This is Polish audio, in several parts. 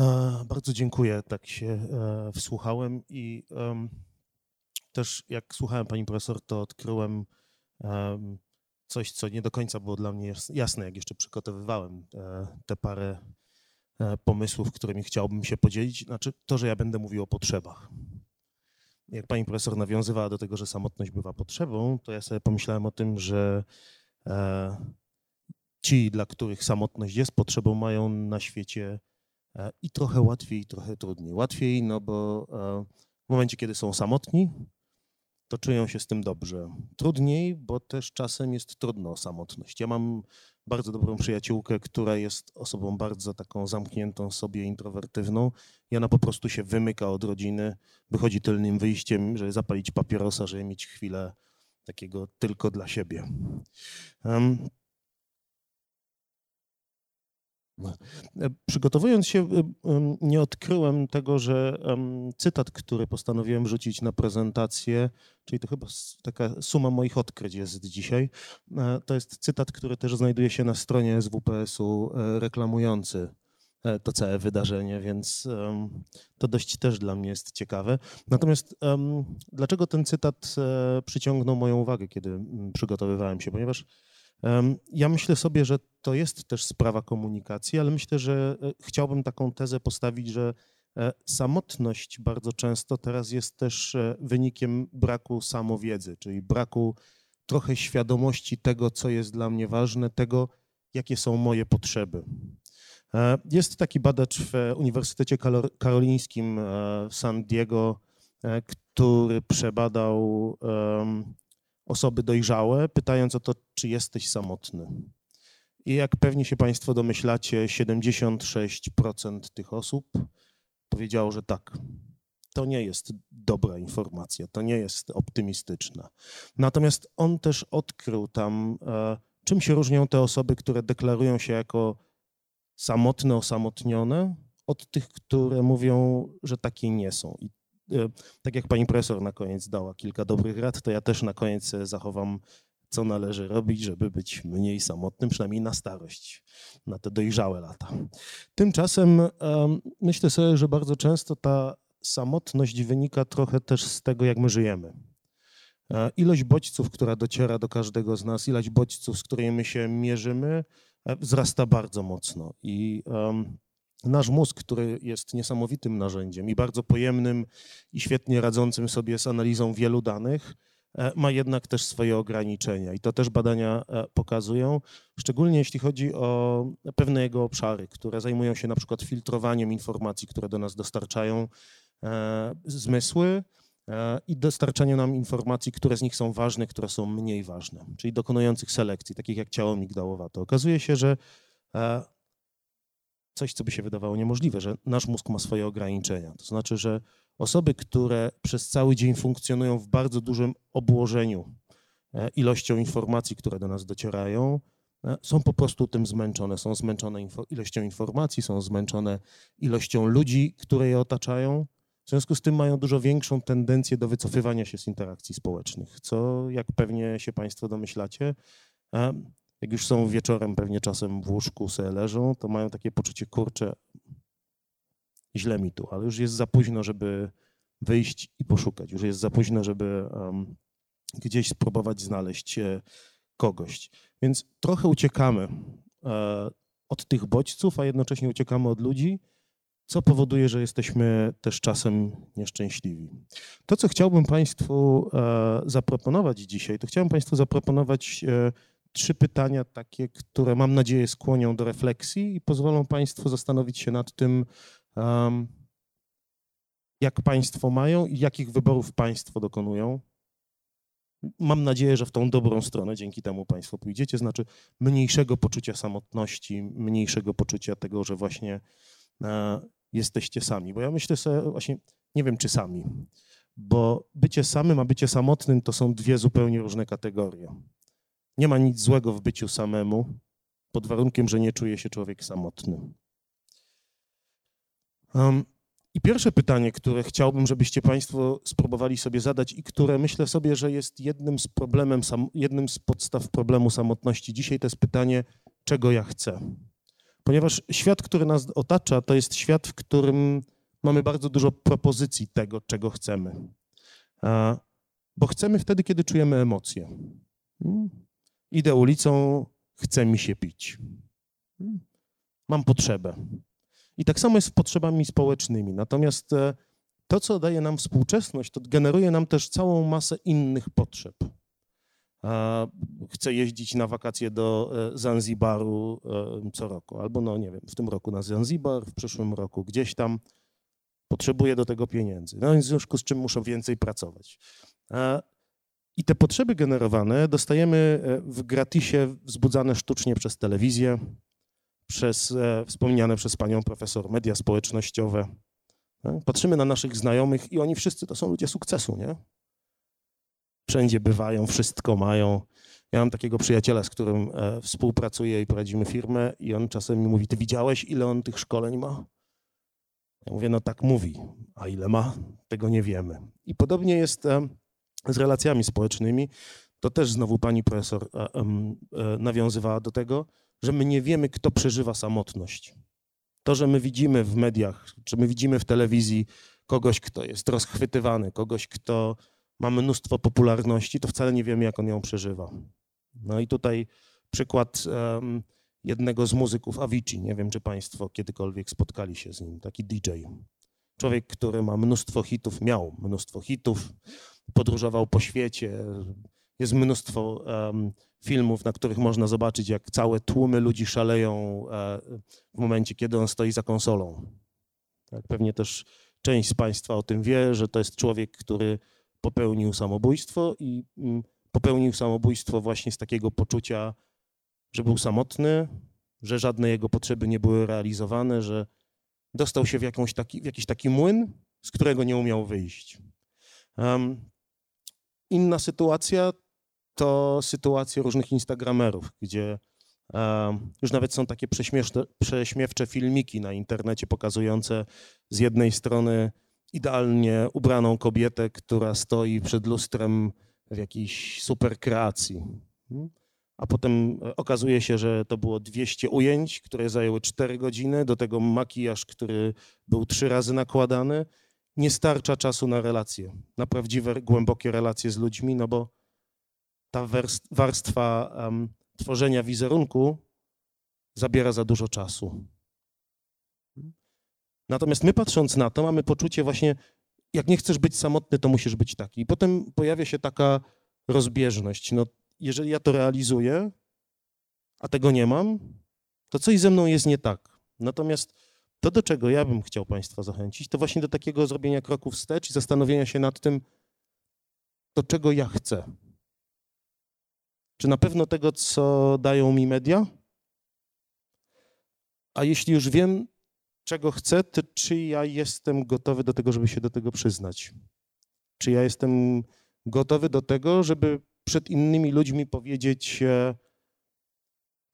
E, bardzo dziękuję, tak się e, wsłuchałem i też jak słuchałem pani profesor, to odkryłem coś, co nie do końca było dla mnie jasne, jak jeszcze przygotowywałem e, te parę pomysłów, którymi chciałbym się podzielić. Znaczy to, że ja będę mówił o potrzebach. Jak pani profesor nawiązywała do tego, że samotność bywa potrzebą, to ja sobie pomyślałem o tym, że ci, dla których samotność jest potrzebą, mają na świecie i trochę łatwiej, trochę trudniej. Łatwiej, no bo e, w momencie, kiedy są samotni, to czują się z tym dobrze. Trudniej, bo też czasem jest trudno o samotność. Ja mam bardzo dobrą przyjaciółkę, która jest osobą bardzo taką zamkniętą sobie, introwertywną i ona po prostu się wymyka od rodziny, wychodzi tylnym wyjściem, żeby zapalić papierosa, żeby mieć chwilę takiego tylko dla siebie. E, przygotowując się, e, nie odkryłem tego, że cytat, który postanowiłem rzucić na prezentację, czyli to chyba taka suma moich odkryć jest dzisiaj, e, to jest cytat, który też znajduje się na stronie SWPS-u reklamujący to całe wydarzenie, więc to dość też dla mnie jest ciekawe. Natomiast dlaczego ten cytat przyciągnął moją uwagę, kiedy przygotowywałem się? Ponieważ ja myślę sobie, że to jest też sprawa komunikacji, ale myślę, że e, chciałbym taką tezę postawić, że e, samotność bardzo często teraz jest też e, wynikiem braku samowiedzy, czyli braku trochę świadomości tego, co jest dla mnie ważne, tego, jakie są moje potrzeby. Jest taki badacz w Uniwersytecie Karolińskim w San Diego, który przebadał osoby dojrzałe, pytając o to, czy jesteś samotny. I jak pewnie się Państwo domyślacie, 76% tych osób powiedziało, że tak. To nie jest dobra informacja, to nie jest optymistyczna. Natomiast on też odkrył tam, e, czym się różnią te osoby, które deklarują się jako samotne, osamotnione, od tych, które mówią, że takie nie są. I tak jak pani profesor na koniec dała kilka dobrych rad, to ja też na koniec zachowam, co należy robić, żeby być mniej samotnym, przynajmniej na starość, na te dojrzałe lata. Tymczasem myślę sobie, że bardzo często ta samotność wynika trochę też z tego, jak my żyjemy. E, ilość bodźców, która dociera do każdego z nas, ilość bodźców, z którymi się mierzymy, e, wzrasta bardzo mocno. I um, nasz mózg, który jest niesamowitym narzędziem i bardzo pojemnym i świetnie radzącym sobie z analizą wielu danych, e, ma jednak też swoje ograniczenia. I to też badania e, pokazują, szczególnie jeśli chodzi o pewne jego obszary, które zajmują się na przykład filtrowaniem informacji, które do nas dostarczają e, zmysły i dostarczaniem nam informacji, które z nich są ważne, które są mniej ważne, czyli dokonujących selekcji, takich jak ciało migdałowate. Okazuje się, że coś, co by się wydawało niemożliwe, że nasz mózg ma swoje ograniczenia. To znaczy, że osoby, które przez cały dzień funkcjonują w bardzo dużym obłożeniu e, ilością informacji, które do nas docierają, e, są po prostu tym zmęczone. Są zmęczone ilością informacji, są zmęczone ilością ludzi, które je otaczają. W związku z tym mają dużo większą tendencję do wycofywania się z interakcji społecznych, co, jak pewnie się Państwo domyślacie, e, jak już są wieczorem pewnie czasem w łóżku sobie leżą, to mają takie poczucie, kurcze, źle mi tu, ale już jest za późno, żeby wyjść i poszukać. Już jest za późno, żeby um, gdzieś spróbować znaleźć e, kogoś. Więc trochę uciekamy e, od tych bodźców, a jednocześnie uciekamy od ludzi, co powoduje, że jesteśmy też czasem nieszczęśliwi. To, co chciałbym Państwu e, zaproponować dzisiaj, to chciałbym Państwu zaproponować e, trzy pytania takie, które mam nadzieję skłonią do refleksji i pozwolą Państwu zastanowić się nad tym, um, jak Państwo mają i jakich wyborów Państwo dokonują. Mam nadzieję, że w tą dobrą stronę dzięki temu Państwo pójdziecie, znaczy mniejszego poczucia samotności, mniejszego poczucia tego, że właśnie e, jesteście sami. Bo ja myślę sobie właśnie, nie wiem czy sami, bo bycie samym, a bycie samotnym to są dwie zupełnie różne kategorie. Nie ma nic złego w byciu samemu, pod warunkiem, że nie czuje się człowiek samotny. Um, I pierwsze pytanie, które chciałbym, żebyście Państwo spróbowali sobie zadać i które myślę sobie, że jest jednym z, problemem, jednym z podstaw problemu samotności dzisiaj, to jest pytanie, czego ja chcę. Ponieważ świat, który nas otacza, to jest świat, w którym mamy bardzo dużo propozycji tego, czego chcemy. Bo chcemy wtedy, kiedy czujemy emocje. Idę ulicą, chce mi się pić. Hmm? Mam potrzebę. I tak samo jest z potrzebami społecznymi. Natomiast e, to, co daje nam współczesność, to generuje nam też całą masę innych potrzeb. Chcę jeździć na wakacje do e, Zanzibaru e, co roku, albo no nie wiem, w tym roku na Zanzibar, w przyszłym roku gdzieś tam. Potrzebuję do tego pieniędzy. No i w związku z czym muszę więcej pracować. I te potrzeby generowane dostajemy w gratisie, wzbudzane sztucznie przez telewizję, przez wspomniane przez panią profesor media społecznościowe, Patrzymy na naszych znajomych i oni wszyscy to są ludzie sukcesu, nie? Wszędzie bywają, wszystko mają. Ja mam takiego przyjaciela, z którym e, współpracuję i prowadzimy firmę i on czasem mi mówi, ty widziałeś, ile on tych szkoleń ma? Ja mówię, no tak mówi, a ile ma? Tego nie wiemy. I podobnie jest e, z relacjami społecznymi. To też znowu pani profesor e, nawiązywała do tego, że my nie wiemy, kto przeżywa samotność. To, że my widzimy w mediach, czy my widzimy w telewizji kogoś, kto jest rozchwytywany, kogoś, kto ma mnóstwo popularności, to wcale nie wiemy, jak on ją przeżywa. No i tutaj przykład um, jednego z muzyków Avicii. Nie wiem, czy Państwo kiedykolwiek spotkali się z nim, taki DJ. Człowiek, który ma mnóstwo hitów, miał mnóstwo hitów, podróżował po świecie. Jest mnóstwo um, filmów, na których można zobaczyć, jak całe tłumy ludzi szaleją e, w momencie, kiedy on stoi za konsolą. Tak, pewnie też część z Państwa o tym wie, że to jest człowiek, który popełnił samobójstwo i mm, popełnił samobójstwo właśnie z takiego poczucia, że był samotny, że żadne jego potrzeby nie były realizowane, że dostał się w, taki, w jakiś taki młyn, z którego nie umiał wyjść. Um, inna sytuacja to sytuacje różnych instagramerów, gdzie już nawet są takie prześmiewcze filmiki na internecie pokazujące z jednej strony idealnie ubraną kobietę, która stoi przed lustrem w jakiejś super kreacji. Hmm? A potem okazuje się, że to było 200 ujęć, które zajęły 4 godziny, do tego makijaż, który był trzy razy nakładany. Nie starcza czasu na relacje, na prawdziwe, głębokie relacje z ludźmi, no bo ta warstwa um, tworzenia wizerunku zabiera za dużo czasu. Natomiast my patrząc na to, mamy poczucie właśnie, jak nie chcesz być samotny, to musisz być taki. I potem pojawia się taka rozbieżność. No, jeżeli ja to realizuję, a tego nie mam, to coś ze mną jest nie tak. Natomiast to, do czego ja bym chciał Państwa zachęcić, to właśnie do takiego zrobienia kroku wstecz i zastanowienia się nad tym, do czego ja chcę. Czy na pewno tego, co dają mi media? A jeśli już wiem, czego chcę, to czy ja jestem gotowy do tego, żeby się do tego przyznać? Czy ja jestem gotowy do tego, żeby przed innymi ludźmi powiedzieć,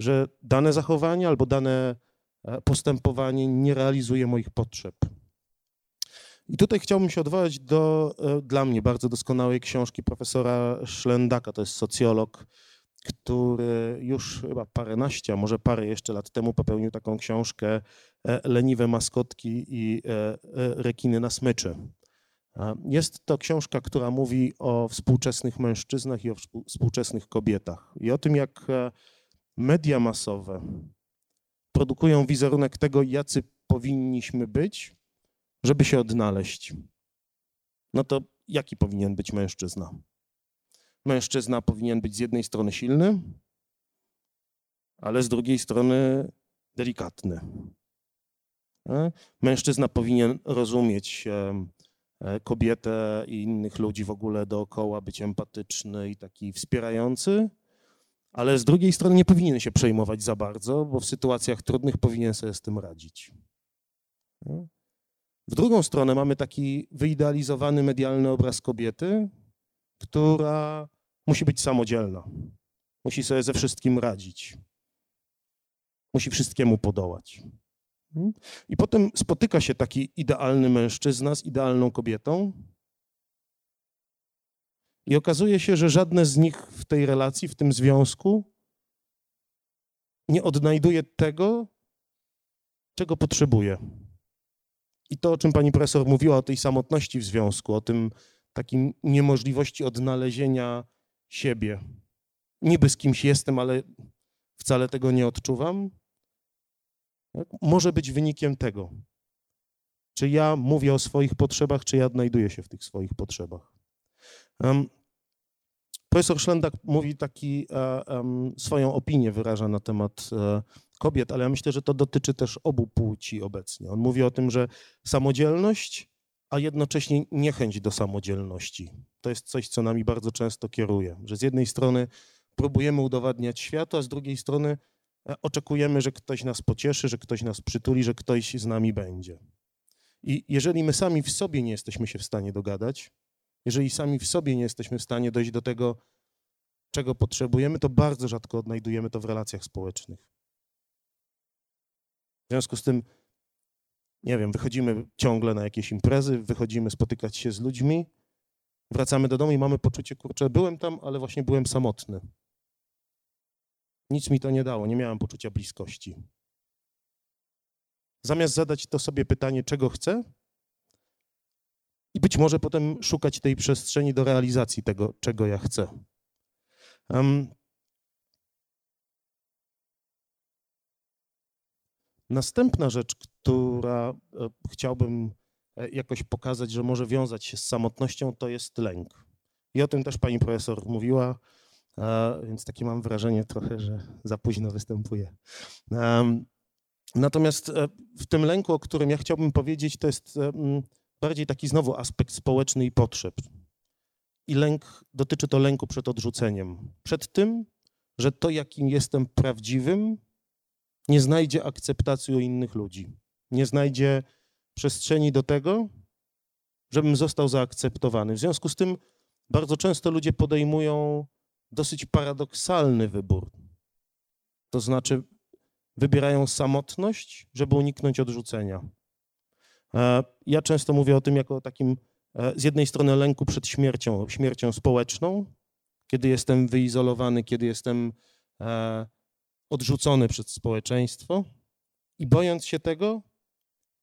że dane zachowanie albo dane postępowanie nie realizuje moich potrzeb? I tutaj chciałbym się odwołać do e, dla mnie bardzo doskonałej książki profesora Szlendaka, to jest socjolog, który już chyba paręnaście, a może parę jeszcze lat temu popełnił taką książkę e, Leniwe maskotki i e, e, rekiny na smyczy. Jest to książka, która mówi o współczesnych mężczyznach i o współczesnych kobietach i o tym, jak media masowe produkują wizerunek tego, jacy powinniśmy być, żeby się odnaleźć. No to jaki powinien być mężczyzna? Mężczyzna powinien być z jednej strony silny, ale z drugiej strony delikatny. E? Mężczyzna powinien rozumieć e, kobietę i innych ludzi w ogóle dookoła, być empatyczny i taki wspierający, ale z drugiej strony nie powinien się przejmować za bardzo, bo w sytuacjach trudnych powinien sobie z tym radzić. E? W drugą stronę mamy taki wyidealizowany medialny obraz kobiety, która musi być samodzielna. Musi sobie ze wszystkim radzić. Musi wszystkiemu podołać. Hmm? I potem spotyka się taki idealny mężczyzna z idealną kobietą. I okazuje się, że żadne z nich w tej relacji, w tym związku nie odnajduje tego, czego potrzebuję. I to, o czym pani profesor mówiła, o tej samotności w związku, o tym takim niemożliwości odnalezienia siebie. Niby z kimś jestem, ale wcale tego nie odczuwam. Tak? Może być wynikiem tego. Czy ja mówię o swoich potrzebach, czy ja odnajduję się w tych swoich potrzebach. Profesor Szlendak mówi taki, um, swoją opinię wyraża na temat um, kobiet, ale ja myślę, że to dotyczy też obu płci obecnie. On mówi o tym, że samodzielność, a jednocześnie niechęć do samodzielności. To jest coś, co nami bardzo często kieruje. Że z jednej strony próbujemy udowadniać światu, a z drugiej strony e, oczekujemy, że ktoś nas pocieszy, że ktoś nas przytuli, że ktoś z nami będzie. I jeżeli my sami w sobie nie jesteśmy się w stanie dogadać, jeżeli sami w sobie nie jesteśmy w stanie dojść do tego, czego potrzebujemy, to bardzo rzadko odnajdujemy to w relacjach społecznych. W związku z tym, nie wiem, wychodzimy ciągle na jakieś imprezy, wychodzimy spotykać się z ludźmi, wracamy do domu i mamy poczucie, kurczę, byłem tam, ale właśnie byłem samotny. Nic mi to nie dało, nie miałem poczucia bliskości. Zamiast zadać to sobie pytanie, czego chcę, i być może potem szukać tej przestrzeni do realizacji tego, czego ja chcę. Um, następna rzecz, która e, chciałbym e, jakoś pokazać, że może wiązać się z samotnością, to jest lęk. I o tym też pani profesor mówiła, więc takie mam wrażenie trochę, że za późno występuje. Natomiast e, w tym lęku, o którym ja chciałbym powiedzieć, to jest bardziej taki znowu aspekt społeczny i potrzeb. I lęk, dotyczy to lęku przed odrzuceniem. Przed tym, że to, jakim jestem prawdziwym, nie znajdzie akceptacji u innych ludzi. Nie znajdzie przestrzeni do tego, żebym został zaakceptowany. W związku z tym bardzo często ludzie podejmują dosyć paradoksalny wybór. To znaczy, wybierają samotność, żeby uniknąć odrzucenia. E, ja często mówię o tym jako o takim e, z jednej strony lęku przed śmiercią, śmiercią społeczną, kiedy jestem wyizolowany, kiedy jestem e, odrzucony przez społeczeństwo i bojąc się tego,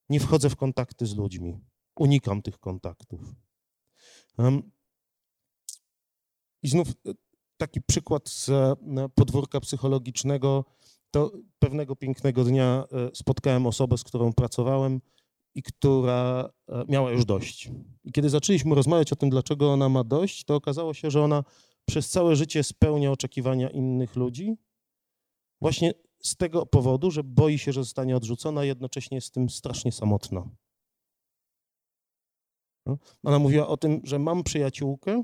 nie wchodzę w kontakty z ludźmi. Unikam tych kontaktów. I znów taki przykład z podwórka psychologicznego. To pewnego pięknego dnia spotkałem osobę, z którą pracowałem i która e, miała już dość. I kiedy zaczęliśmy rozmawiać o tym, dlaczego ona ma dość, to okazało się, że ona przez całe życie spełnia oczekiwania innych ludzi, właśnie z tego powodu, że boi się, że zostanie odrzucona, a jednocześnie jest z tym strasznie samotna. No, ona mówiła o tym, że mam przyjaciółkę,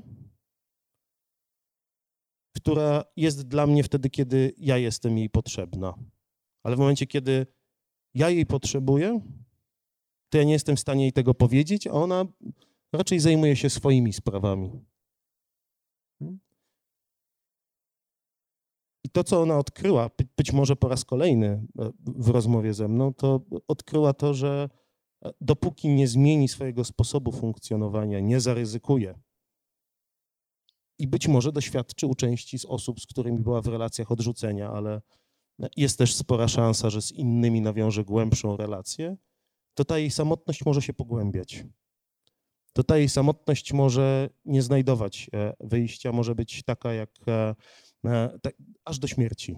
która jest dla mnie wtedy, kiedy ja jestem jej potrzebna. Ale w momencie, kiedy ja jej potrzebuję, to ja nie jestem w stanie jej tego powiedzieć, a ona raczej zajmuje się swoimi sprawami. I to, co ona odkryła, być może po raz kolejny e, w rozmowie ze mną, to odkryła to, że e, dopóki nie zmieni swojego sposobu funkcjonowania, nie zaryzykuje. I być może doświadczy u części z osób, z którymi była w relacjach odrzucenia, ale jest też spora szansa, że z innymi nawiąże głębszą relację, to ta jej samotność może się pogłębiać. To ta jej samotność może nie znajdować e, wyjścia, może być taka jak e, e, aż do śmierci.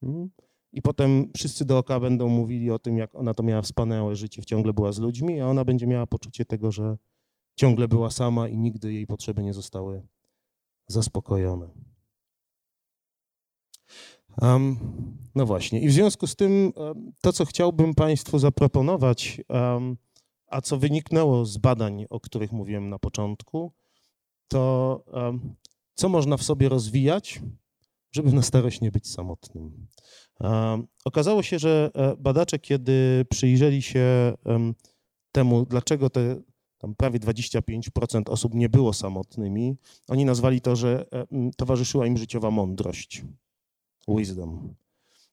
Hmm? I potem wszyscy dookoła będą mówili o tym, jak ona to miała wspaniałe życie, ciągle była z ludźmi, a ona będzie miała poczucie tego, że ciągle była sama i nigdy jej potrzeby nie zostały zaspokojone. Um, no właśnie. I w związku z tym to, co chciałbym Państwu zaproponować, um, a co wyniknęło z badań, o których mówiłem na początku, to um, co można w sobie rozwijać, żeby na starość nie być samotnym. Okazało się, że e, badacze, kiedy przyjrzeli się temu, dlaczego te tam prawie 25% osób nie było samotnymi, oni nazwali to, że towarzyszyła im życiowa mądrość wisdom.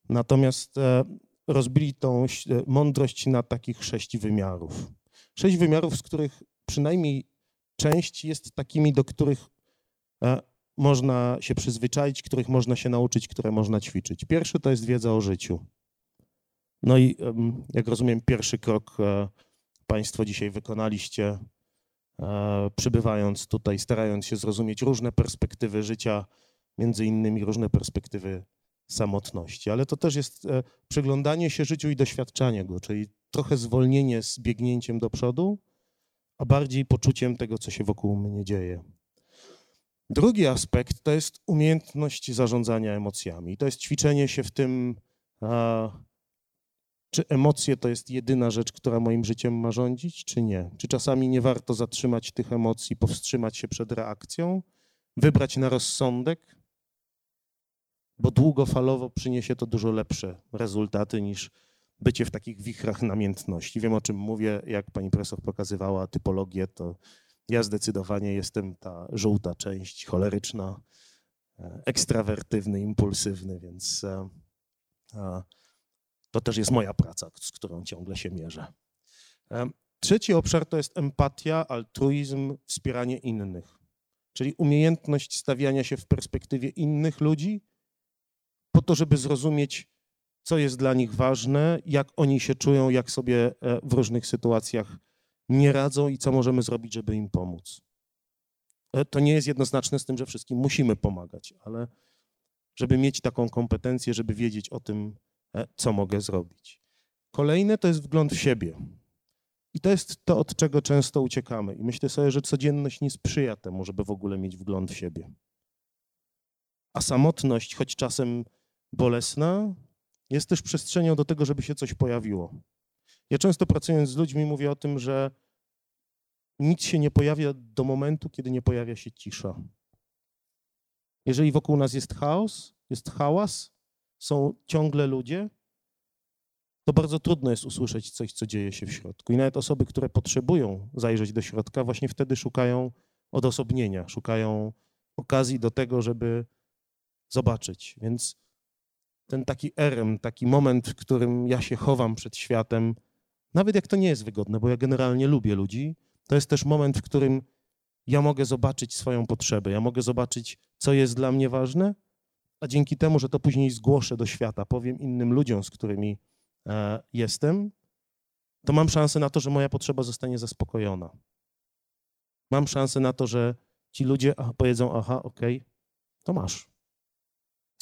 Natomiast e, rozbili tą e, mądrość na takich sześć wymiarów. Sześć wymiarów, z których przynajmniej część jest takimi, do których e, można się przyzwyczaić, których można się nauczyć, które można ćwiczyć. Pierwszy to jest wiedza o życiu. No i jak rozumiem, pierwszy krok Państwo dzisiaj wykonaliście, przybywając tutaj, starając się zrozumieć różne perspektywy życia, między innymi różne perspektywy samotności. Ale to też jest e, przyglądanie się życiu i doświadczanie go, czyli trochę zwolnienie z biegnięciem do przodu, a bardziej poczuciem tego, co się wokół mnie dzieje. Drugi aspekt to jest umiejętność zarządzania emocjami. To jest ćwiczenie się w tym, czy emocje to jest jedyna rzecz, która moim życiem ma rządzić, czy nie. Czy czasami nie warto zatrzymać tych emocji, powstrzymać się przed reakcją, wybrać na rozsądek, bo długofalowo przyniesie to dużo lepsze rezultaty niż bycie w takich wichrach namiętności. Wiem o czym mówię, jak pani profesor pokazywała typologię, to ja zdecydowanie jestem ta żółta część, choleryczna, e, ekstrawertywny, impulsywny, więc e, to też jest moja praca, z którą ciągle się mierzę. E, trzeci obszar to jest empatia, altruizm, wspieranie innych, czyli umiejętność stawiania się w perspektywie innych ludzi po to, żeby zrozumieć, co jest dla nich ważne, jak oni się czują, jak sobie e, w różnych sytuacjach nie radzą i co możemy zrobić, żeby im pomóc. E, to nie jest jednoznaczne z tym, że wszystkim musimy pomagać, ale żeby mieć taką kompetencję, żeby wiedzieć o tym, e, co mogę zrobić. Kolejne to jest wgląd w siebie. I to jest to, od czego często uciekamy. I myślę sobie, że codzienność nie sprzyja temu, żeby w ogóle mieć wgląd w siebie. A samotność, choć czasem bolesna, jest też przestrzenią do tego, żeby się coś pojawiło. Ja często pracując z ludźmi mówię o tym, że nic się nie pojawia do momentu, kiedy nie pojawia się cisza. Jeżeli wokół nas jest chaos, jest hałas, są ciągle ludzie, to bardzo trudno jest usłyszeć coś, co dzieje się w środku. I nawet osoby, które potrzebują zajrzeć do środka, właśnie wtedy szukają odosobnienia, szukają okazji do tego, żeby zobaczyć. Więc ten taki erem, taki moment, w którym ja się chowam przed światem, nawet jak to nie jest wygodne, bo ja generalnie lubię ludzi, to jest też moment, w którym ja mogę zobaczyć swoją potrzebę, ja mogę zobaczyć, co jest dla mnie ważne, a dzięki temu, że to później zgłoszę do świata, powiem innym ludziom, z którymi e, jestem, to mam szansę na to, że moja potrzeba zostanie zaspokojona. Mam szansę na to, że ci ludzie powiedzą, aha, okej, okay, to masz.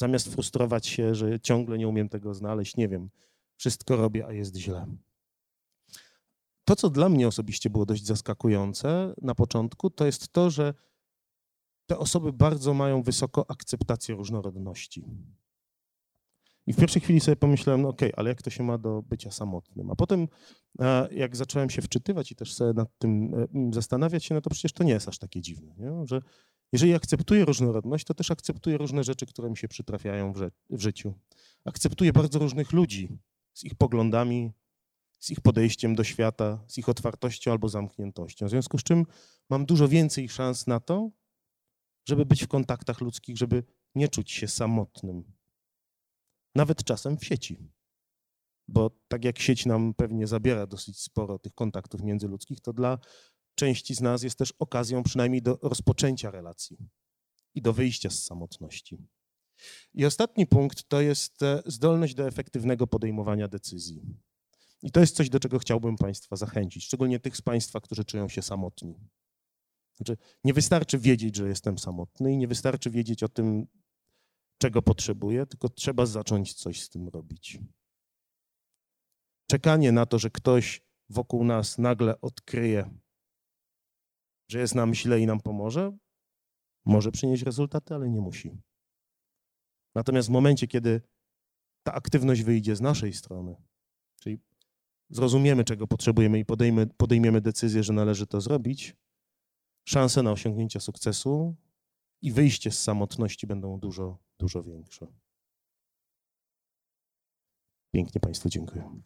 Zamiast frustrować się, że ciągle nie umiem tego znaleźć, nie wiem, wszystko robię, a jest źle. To, co dla mnie osobiście było dość zaskakujące na początku, to jest to, że te osoby bardzo mają wysoką akceptację różnorodności. I w pierwszej chwili sobie pomyślałem, no okej, okay, ale jak to się ma do bycia samotnym? A potem, e, jak zacząłem się wczytywać i też sobie nad tym e, zastanawiać się, no to przecież to nie jest aż takie dziwne, nie? że jeżeli akceptuję różnorodność, to też akceptuję różne rzeczy, które mi się przytrafiają w, życiu. Akceptuję bardzo różnych ludzi z ich poglądami, z ich podejściem do świata, z ich otwartością albo zamkniętością. W związku z czym mam dużo więcej szans na to, żeby być w kontaktach ludzkich, żeby nie czuć się samotnym. Nawet czasem w sieci. Bo tak jak sieć nam pewnie zabiera dosyć sporo tych kontaktów międzyludzkich, to dla części z nas jest też okazją przynajmniej do rozpoczęcia relacji i do wyjścia z samotności. I ostatni punkt to jest e, zdolność do efektywnego podejmowania decyzji. I to jest coś, do czego chciałbym Państwa zachęcić, szczególnie tych z Państwa, którzy czują się samotni. Znaczy, nie wystarczy wiedzieć, że jestem samotny i nie wystarczy wiedzieć o tym, czego potrzebuję, tylko trzeba zacząć coś z tym robić. Czekanie na to, że ktoś wokół nas nagle odkryje, że jest nam źle i nam pomoże, może przynieść rezultaty, ale nie musi. Natomiast w momencie, kiedy ta aktywność wyjdzie z naszej strony, czyli zrozumiemy, czego potrzebujemy i podejmiemy decyzję, że należy to zrobić, szanse na osiągnięcie sukcesu i wyjście z samotności będą dużo, dużo większe. Pięknie Państwu dziękuję.